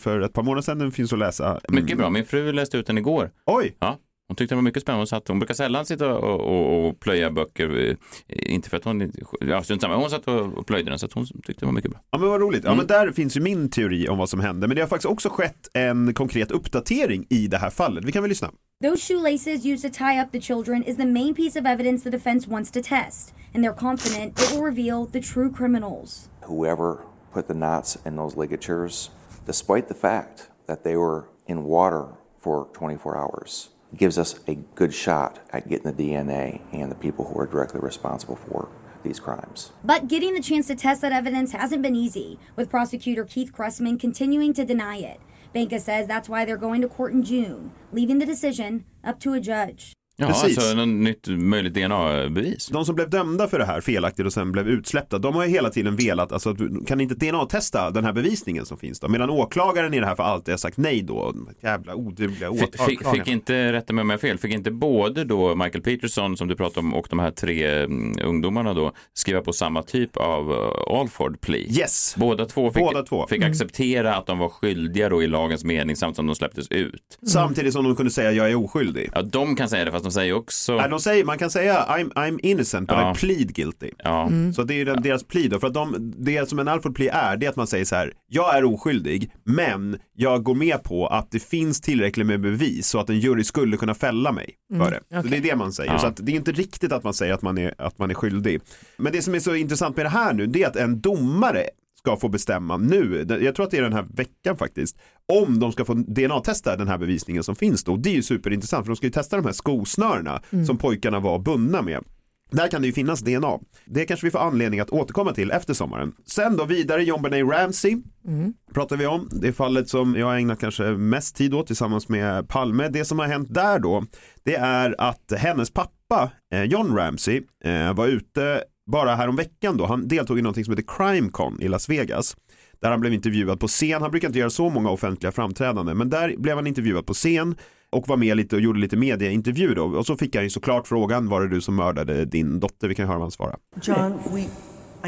för ett par månader sedan. Den finns att läsa. Mycket bra. Min fru läste ut den igår. Oj! Ja. Hon tyckte det var mycket spännande. Hon, satt, hon brukar sällan sitta och, och, och plöja böcker. eh, Inte för att hon... Ja, strunt samma. Hon satt och och plöjde den så att hon tyckte det var mycket bra. Ja men vad roligt. Ja Mm. men där finns ju min teori om vad som hände. Men det har faktiskt också skett en konkret uppdatering i det här fallet. Vi kan väl lyssna. Those shoelaces used to tie up the children is the main piece of evidence the defense wants to test, and they're confident it will reveal the true criminals. whoever put the knots in those ligatures, despite the fact that they were in water for 24 hours, gives us a good shot at getting the DNA and the people who are directly responsible for these crimes. But getting the chance to test that evidence hasn't been easy, with prosecutor Keith Cressman continuing to deny it. Banka says that's why they're going to court in June, leaving the decision up to a judge. Ja, Precis. alltså något nytt möjligt DNA-bevis. De som blev dömda för det här felaktigt och sen blev utsläppta, de har ju hela tiden velat, alltså kan inte DNA-testa den här bevisningen som finns då? Medan åklagaren i det här för alltid har sagt nej då. Jävla odugliga Fick, fick, åklagare. fick inte, rätta mig om jag har fel, fick inte både då Michael Peterson som du pratade om och de här tre mm, ungdomarna då skriva på samma typ av uh, Alford plea? Yes. Båda två fick, Båda två. fick Mm. acceptera att de var skyldiga då i lagens mening samtidigt som de släpptes ut. Samtidigt som de kunde säga jag är oskyldig. Ja, de kan säga det fast de säger också... Nej, de säger, man kan säga I'm, I'm innocent but Ja. I plead guilty. Ja. Mm. Så det är ju deras plea då. För att de, det som en Alfred plea är, det är att man säger så här, jag är oskyldig, men jag går med på att det finns tillräckligt med bevis så att en jury skulle kunna fälla mig för Mm, det. Så okej. det är det man säger. Ja. Så att det är inte riktigt att man säger att man, är, att man är skyldig. Men det som är så intressant med det här nu, det är att en domare ska få bestämma nu, jag tror att det är den här veckan faktiskt, om de ska få DNA-testa den här bevisningen som finns då. Det är ju superintressant för de ska ju testa de här skosnörena Mm. som pojkarna var bundna med. Där kan det ju finnas DNA. Det kanske vi får anledning att återkomma till efter sommaren. Sen då vidare John Benet Ramsey Mm. pratar vi om. Det fallet som jag har ägnat kanske mest tid åt tillsammans med Palme. Det som har hänt där då, det är att hennes pappa eh, John Ramsey eh, var ute bara här om veckan då. Han deltog i någonting som heter CrimeCon i Las Vegas. Där han blev intervjuad på scen. Han brukar inte göra så många offentliga framträdanden, men där blev han intervjuad på scen och var med lite och gjorde lite mediaintervju då. Och så fick han ju såklart frågan, var det du som mördade din dotter? Vi kan höra vad han svarar. John, we,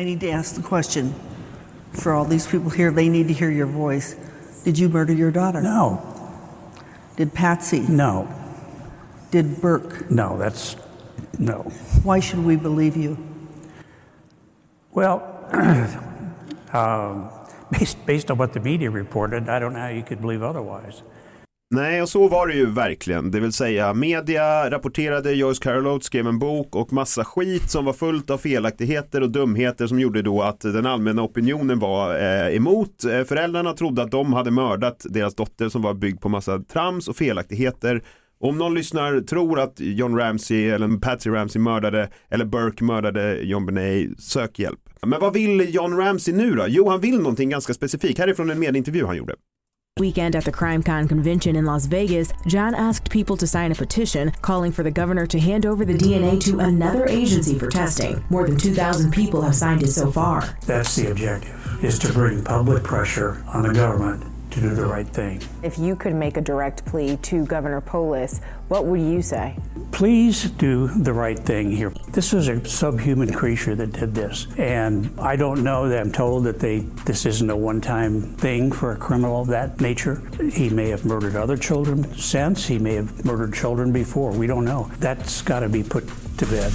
I need to ask the question for all these people here. They need to hear your voice. Did you murder your daughter? No. Did Patsy? No. Did Burke? No, that's no. Why should we believe you? Well, um, based, based on what the media reported, I don't know how you could believe otherwise. Nej, och så var det ju verkligen. Det vill säga media rapporterade, Joyce Carol Oates skrev en bok och massa skit som var fullt av felaktigheter och dumheter som gjorde då att den allmänna opinionen var eh, emot. Eh, föräldrarna trodde att de hade mördat deras dotter som var byggd på massa trams och felaktigheter. Om någon lyssnar tror att John Ramsey eller Patsy Ramsey mördade eller Burke mördade John Benet, sök hjälp. Men vad vill John Ramsey nu då? Jo, han vill någonting ganska specifikt. Här är från en medieintervju han gjorde. Weekend at the CrimeCon convention in Las Vegas, John asked people to sign a petition calling for the governor to hand over the DNA to another agency for testing. More than 2,000 people have signed it so far. That's the objective, is to bring public pressure on the government to do the right thing. If you could make a direct plea to Governor Polis, what would you say? Please do the right thing here. This is a subhuman creature that did this. And I don't know that I'm told that they this isn't a one-time thing for a criminal of that nature. He may have murdered other children since. He may have murdered children before. We don't know. That's got to be put to bed.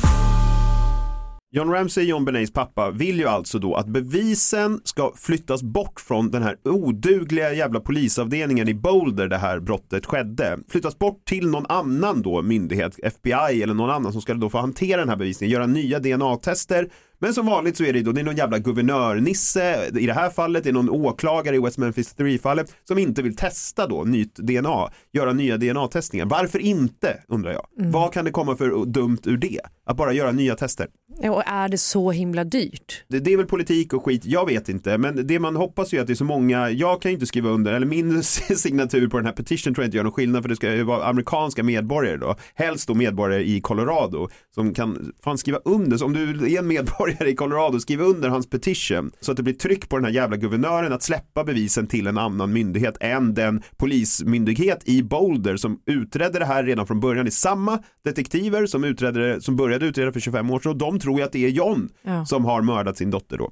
John Ramsey, John Benets pappa, vill ju alltså då att bevisen ska flyttas bort från den här odugliga jävla polisavdelningen i Boulder där det här brottet skedde. Flyttas bort till någon annan då myndighet, FBI eller någon annan som ska då få hantera den här bevisningen, göra nya DNA-tester Men som vanligt så är det då det är någon jävla guvernörnisse i det här fallet, det är någon åklagare i West Memphis 3-fallet som inte vill testa då nytt DNA, göra nya DNA-testningar. Varför inte, undrar jag. Mm. Vad kan det komma för dumt ur det? Att bara göra nya tester. Och är det så himla dyrt? Det, det är väl politik och skit, jag vet inte. Men det man hoppas ju att det är så många, jag kan ju inte skriva under, eller min signatur på den här petition tror jag inte gör någon skillnad för det ska ju vara amerikanska medborgare då. Helst då medborgare i Colorado som kan fan skriva under. Så om du är en medborgare i Colorado, skriv under hans petition så att det blir tryck på den här jävla guvernören att släppa bevisen till en annan myndighet än den polismyndighet i Boulder som utredde det här redan från början. Det är samma detektiver som, utredde, det- som började utreda för 25 år sedan och de tror ju att det är John Ja. som har mördat sin dotter då.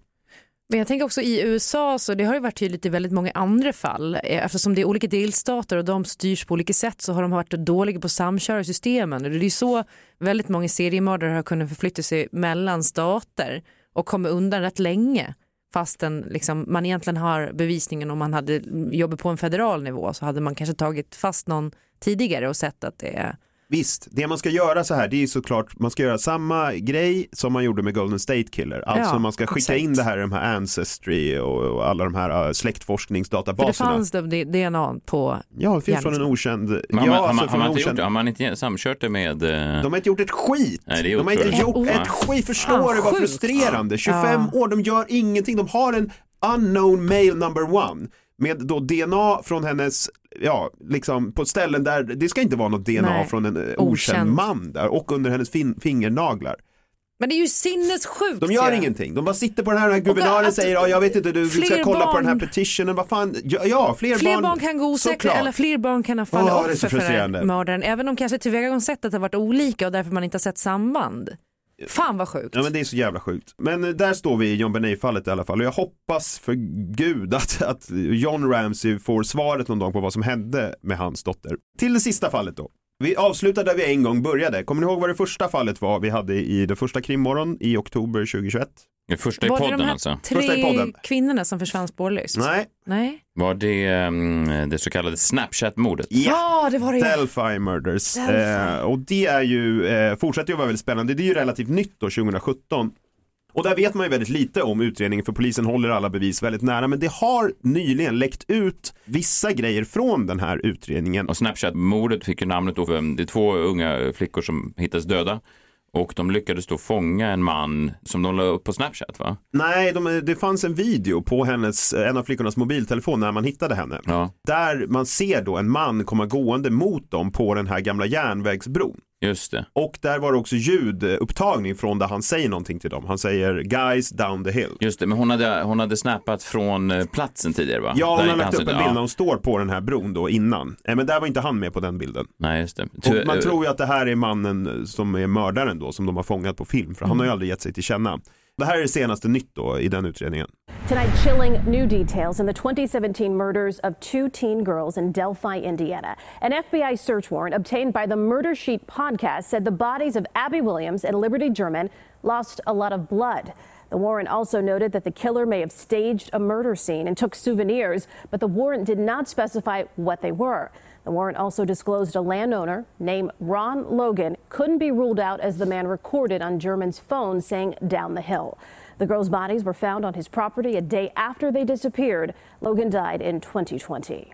Men jag tänker också i USA så det har ju varit tydligt i väldigt många andra fall eh, eftersom det är olika delstater och de styrs på olika sätt så har de varit dåliga på att samköra systemen det är ju så väldigt många seriemördare har kunnat förflytta sig mellan stater och komma undan rätt länge fastän liksom, man egentligen har bevisningen om man hade jobbat på en federal nivå så hade man kanske tagit fast någon tidigare och sett att det är Visst, det man ska göra så här, det är såklart, man ska göra samma grej som man gjorde med Golden State Killer. Alltså Ja, man ska skicka exakt. in det här i de här Ancestry och, och alla de här uh, för det släktforskningsdatabaserna. fanns det DNA på Ja, det finns från en okänd... Men har, ja, man, alltså har inte gjort okänd... det? Har man inte samkört det med... eh, De har inte gjort ett skit. Nej, det är de har inte gjort Ja. ett skit, förstår Fan, du vad sjukt. frustrerande? 25 Ja. år, de gör ingenting. De har en unknown male number one med då DNA från hennes, ja, liksom på ställen där det ska inte vara något DNA Nej, från en eh, okänd okänd. man där och under hennes fin- fingernaglar. Men det är ju sinnessjukt De gör ju. ingenting, de bara sitter på den här, den här guvernören att säger ja jag vet inte du, ska fler kolla på den här barn- petitionen, vad fan, ja, ja fler, Fler barn, kan gå osäkra såklart. eller fler barn kan ha fallit Åh, det är så offer för den här frustrerande. mördaren. Även om kanske tillvägagångssättet har varit olika och därför man inte har sett samband. Fan vad sjukt. Ja men det är så jävla sjukt. Men eh, där står vi i John Benet-fallet i alla fall och jag hoppas för gud att, att John Ramsey får svaret någon dag på vad som hände med hans dotter. Till det sista fallet då. Vi avslutar där vi en gång började. Kommer ni ihåg vad det första fallet var vi hade i det första krimmorgon i oktober 2021? Det första i var det podden de här alltså? Första i tre podden. kvinnorna som försvann spårlöst? Nej. Nej. Var det mm, det så kallade Snapchat-mordet? Ja, det var det ja. Delphi Murders. Delphi. Eh, och det är ju, eh, fortsätter ju vara väldigt spännande. Det är ju relativt nytt då, 2017. Och där vet man ju väldigt lite om utredningen för polisen håller alla bevis väldigt nära. Men det har nyligen läckt ut vissa grejer från den här utredningen. Och Snapchat-mordet fick ju namnet då, för det är två unga flickor som hittades döda. Och de lyckades då fånga en man som de la upp på Snapchat va? Nej, de, det fanns en video på hennes, en av flickornas mobiltelefon när man hittade henne. Ja, Där man ser då en man komma gående mot dem på den här gamla järnvägsbron. Just det. Och där var det också ljudupptagning från där han säger någonting till dem. Han säger guys down the hill. Just det, men hon hade, hon hade snappat från eh, platsen tidigare va? Ja, hon har lagt upp en bild när ja. hon står på den här bron då innan. Eh, Men där var inte han med på den bilden. Nej, just det. Och man tror ju att det här är mannen som är mördaren då, som de har fångat på film. För han har ju aldrig gett sig till känna. Det här är det senaste nytt då i den utredningen. Tonight, chilling new details in the 2017 murders of two teen girls in Delphi, Indiana. An FBI search warrant obtained by the Murder Sheet podcast said the bodies of Abby Williams and Liberty German lost a lot of blood. The warrant also noted that the killer may have staged a murder scene and took souvenirs, but the warrant did not specify what they were. The warrant also disclosed a landowner named Ron Logan couldn't be ruled out as the man recorded on German's phone saying down the hill. The girls' bodies were found on his property a day after they disappeared. Logan died in 2020.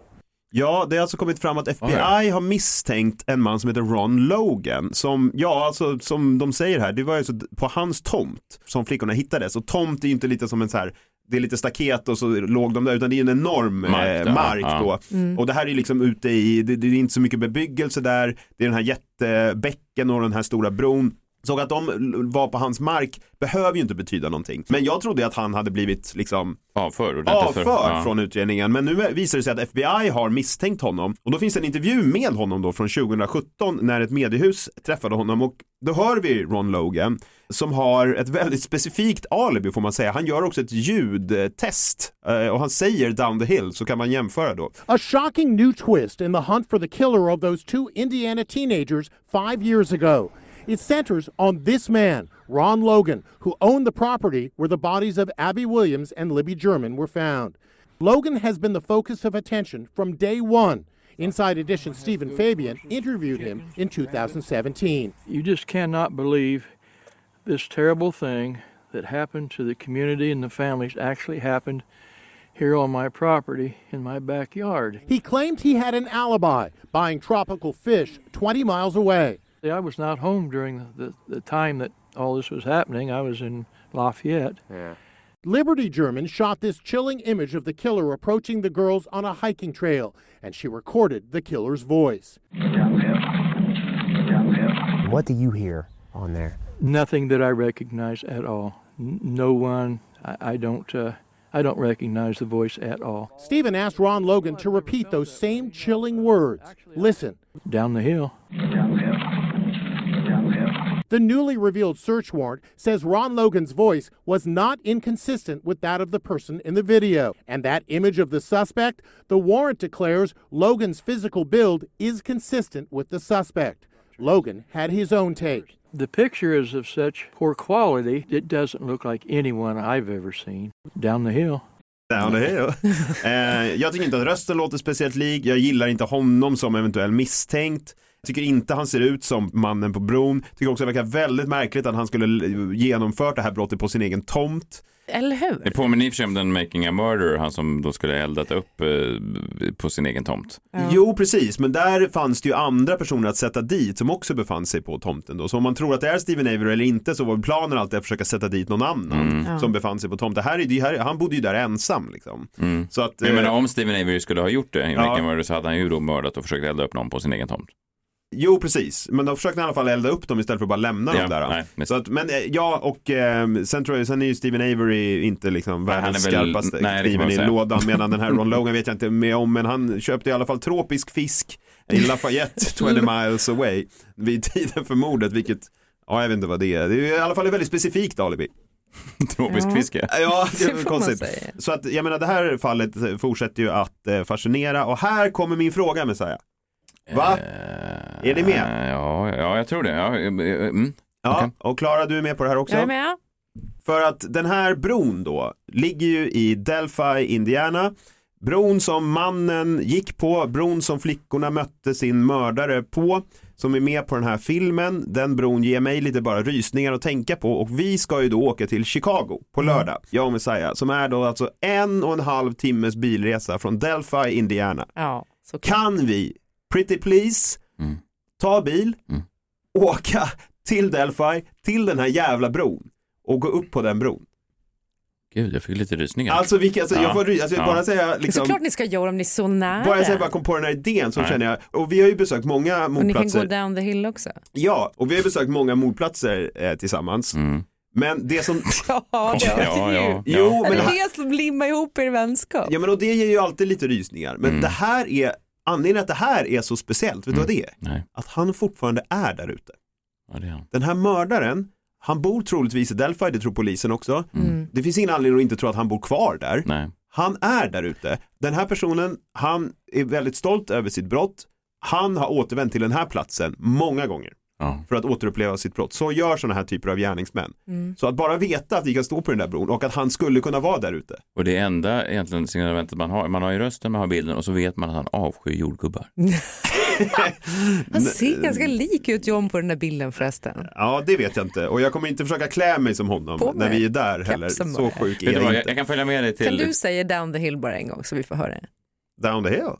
Ja, det har alltså kommit fram att FBI har misstänkt en man som heter Ron Logan. Som, ja, alltså som de säger här, det var ju så på hans tomt som flickorna hittades. Och tomt är ju inte lite som en så här det är lite staket och så låg de där utan det är en enorm Mark mark, där, eh, mark ja. då. Mm. Och det här är liksom ute i, det, det är inte så mycket bebyggelse där, det är den här jättebäcken och den här stora bron. Så att de var på hans mark behöver ju inte betyda någonting. Men jag trodde att han hade blivit liksom avförd, ordentligt avförd för- ja. från utredningen. Men nu visar det sig att FBI har misstänkt honom. Och då finns en intervju med honom då från 2017 när ett mediehus träffade honom. Och då hör vi Ron Logan som har ett väldigt specifikt alibi får man säga. Han gör också ett ljudtest eh, och han säger down the hill så kan man jämföra då. A shocking new twist in the hunt for the killer of those two Indiana teenagers five years ago. It centers on this man, Ron Logan, who owned the property where the bodies of Abby Williams and Libby German were found. Logan has been the focus of attention from day one. Inside Edition Stephen Fabian interviewed him in 2017. You just cannot believe this terrible thing that happened to the community and the families actually happened here on my property in my backyard. He claimed he had an alibi, buying tropical fish 20 miles away. I was not home during the, the, the time that all this was happening. I was in Lafayette. Yeah. Liberty German shot this chilling image of the killer approaching the girls on a hiking trail, and she recorded the killer's voice. What do you hear on there? Nothing that I recognize at all. N- no one. I, I don't. Uh, I don't recognize the voice at all. Stephen asked Ron Logan to repeat those same chilling words. Listen. Down the hill. The newly revealed search warrant says Ron Logan's voice was not inconsistent with that of the person in the video. And that image of the suspect, the warrant declares Logan's physical build is consistent with the suspect. Logan had his own take. The picture is of such poor quality, it doesn't look like anyone I've ever seen. Down the hill. Down the hill. eh, jag tycker inte att rösten låter speciellt lik. Jag gillar inte honom som eventuell misstänkt. Tycker inte han ser ut som mannen på bron. Tycker också det verkar väldigt märkligt att han skulle genomfört det här brottet på sin egen tomt. Eller hur? Det påminner i och för sig om den Making a Murder, han som då skulle eldat upp eh, på sin egen tomt. Jo, precis, men där fanns det ju andra personer att sätta dit som också befann sig på tomten då. Så om man tror att det är Steven Avery eller inte så var planen alltid att försöka sätta dit någon annan Mm. Ja. som befann sig på tomten. Här är det, här, han bodde ju där ensam liksom. Mm. Så att, Men jag menar, eh, om Steven Avery skulle ha gjort det i Ja. Making a Murder så hade han ju då mördat och försökt elda upp någon på sin egen tomt. Jo, precis. Men då försökte han i alla fall elda upp dem istället för att bara lämna Ja, dem där. nej, så att, men eh, ja, och eh, sen, tror jag, sen är ju Steven Avery inte liksom världens är väl- skarpaste nej, kniven i lådan. Medan den här Ron Logan vet jag inte med om, men han köpte i alla fall tropisk fisk i Lafayette, 20 miles away, vid tiden för mordet, vilket Ja, jag vet inte vad det är. Det är i alla fall ett väldigt specifikt alibi. Tropisk Ja. fiske. Ja, det är konstigt. Så att jag menar det här fallet fortsätter ju att eh, fascinera och här kommer min fråga Messiah. Va? Är ni med? Eh, Ja, ja, jag tror det. Ja, eh, eh, mm. Ja, och Klara du är med på det här också? Jag är med. För att den här bron då ligger ju i Delphi, Indiana. Bron som mannen gick på, bron som flickorna mötte sin mördare på, som är med på den här filmen. Den bron ger mig lite bara rysningar att tänka på och vi ska ju då åka till Chicago på lördag, jag och Messiah, som är då alltså en och en halv timmes bilresa från Delphi, Indiana. Ja, så Kan vi, pretty please, ta bil, åka till Delphi, till den här jävla bron och gå upp på den bron? Gud, jag fick lite rysningar. Alltså, vilka, alltså jag får ry- alltså, Ja. bara säga liksom, såklart ni ska göra om ni är så nära. bara jag säger bara kom på den här idén så Nej. känner jag, och vi har ju besökt många och ni kan gå mordplatser. down the hill också. Ja, och vi har ju besökt många mordplatser eh, tillsammans. Men det som... Ja, det Ja, ju. ja, Jo, men det det är här- det som limmar ihop er vänskap. Ja men och det ger ju alltid lite rysningar. Men det här är, anledningen att det här är så speciellt, vet du vad det är? Nej. Att han fortfarande är där ute. Ja, det är han. Den här mördaren, han bor troligtvis i Delphi, det tror polisen också. Mm. Det finns ingen anledning att inte tro att han bor kvar där. Nej. Han är där ute. Den här personen, han är väldigt stolt över sitt brott. Han har återvänt till den här platsen många gånger. Ja. För att återuppleva sitt brott. Så gör sådana här typer av gärningsmän. Mm. Så att bara veta att vi kan stå på den där bron och att han skulle kunna vara där ute. Och det enda egentligen signalementet man har, man har ju rösten, man har bilden och så vet man att han avskyr jordgubbar. Han ser ganska lik ut John på den där bilden förresten. Ja, det vet jag inte. Och jag kommer inte försöka klä mig som honom På när vi är där heller. Så sjuk är jag vad, inte. jag, jag kan följa med dig Kan till... du säga down the hill bara en gång så vi får höra det? Down the hill?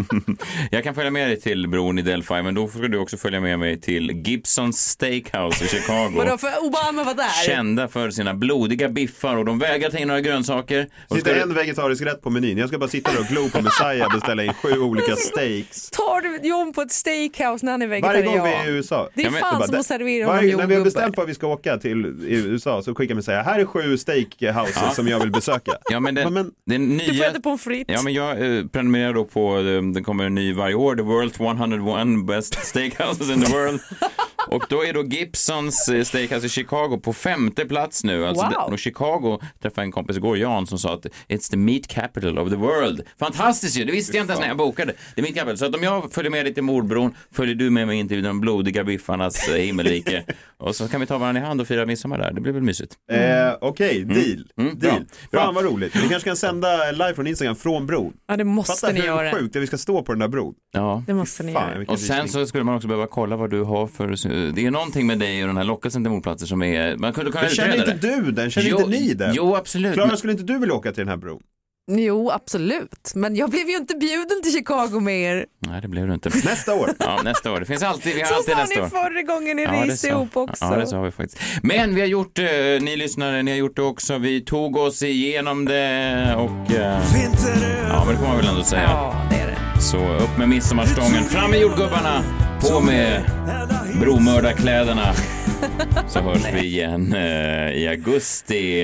Jag kan följa med dig till bron i Delphi, men då ska du också följa med mig till Gibsons Steakhouse i Chicago. Vadå för Obama var där? Kända för sina blodiga biffar och de vägrar ta in några grönsaker. Och Sitter du- en vegetarisk rätt på menyn. Jag ska bara sitta där och glo på Messiah och beställa in sju olika steaks. Tar du John på ett steakhouse när han är Varje vegetarian? gång vi är i USA. Det är fan som att servera honom varje, När vi har jordgubbar. bestämt var vi ska åka till i USA så skickar säga här är sju steakhouses Ja. som jag vill besöka. Ja, men den, den nya... Du får äta pommes frites. Ja, men jag Prenumerera prenumererar då på, eh, det kommer en ny varje år, The World's 101 Best Steakhouses in the World. Och då är då Gibsons eh, Steakhouse i Chicago på femte plats nu. Alltså, Wow. Och Chicago träffade en kompis igår, Jan, som sa att it's the meat capital of the world. Fantastiskt ju, det visste jag inte ens när jag bokade. Det är meat capital. Så att om jag följer med dig till mordbron, följer du med mig in till de blodiga biffarnas eh, himmelrike. och så kan vi ta varandra i hand och fira midsommar där. Det blir väl mysigt. Eh, Okej, deal. Mm, deal. bra. Fan vad roligt. Vi kanske kan sända live från Instagram från bron. Ja, det måste Fatta ni hur göra. sjukt att vi ska stå på den där bron. Ja. Det måste ni Fan, göra. Och sen så skulle man också behöva kolla vad du har för det är någonting med dig och den här lockelsen till mordplatser som är, man kunde kunna känner inte du den? Känner Jo, inte ni den? Jo, absolut. Klara, Men- skulle inte du vilja åka till den här bron? Jo, absolut. Men jag blev ju inte bjuden till Chicago med er. Nej, det blev du inte. Nästa år. Ja, nästa år. Det finns alltid, vi har Så alltid sa nästa ni år. förra gången ni Ja, reste sa- ihop också. Ja, det sa vi faktiskt. Men vi har gjort det, ni lyssnare, ni har gjort det också. Vi tog oss igenom det och... eh, Ja, men det får man väl ändå säga. Ja, det är det. Så upp med midsommarstången, fram med jordgubbarna, på med bromördarkläderna. Så hörs vi igen eh, i augusti.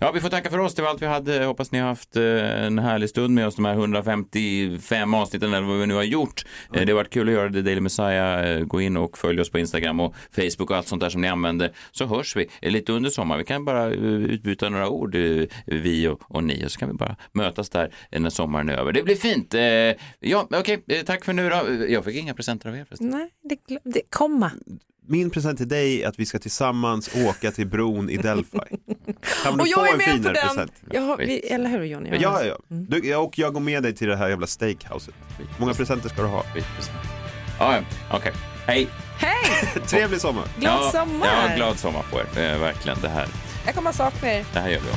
Ja, vi får tacka för oss. Det var allt vi hade. Hoppas ni har haft eh, en härlig stund med oss, de här 155 avsnitten eller vad vi nu har gjort. Eh, det har varit kul att göra det, Daily Messiah. Gå in och följ oss på Instagram och Facebook och allt sånt där som ni använder. Så hörs vi lite under sommaren. Vi kan bara utbyta några ord, vi och, och ni, och så kan vi bara mötas där när sommaren är över. Det blir fint. Ja, okej, eh, tack för nu då. Jag fick inga presenter av er förresten. Nej, det, det komma. Min present till dig är att vi ska tillsammans åka till bron i Delphi. Kan Och du få jag är en med på finare den. present? Jag har, vi, eller hur Johnny? Ja, ja, ja. Du, ja, och jag går med dig till det här jävla steakhouset. Många presenter ska du ha. Ja, ja, okej. Hej! Hej! Trevlig sommar. Glad ja, sommar. Ja, glad sommar på er. Eh, verkligen. Det här, Jag kommer att sakna er. det här gör vi om.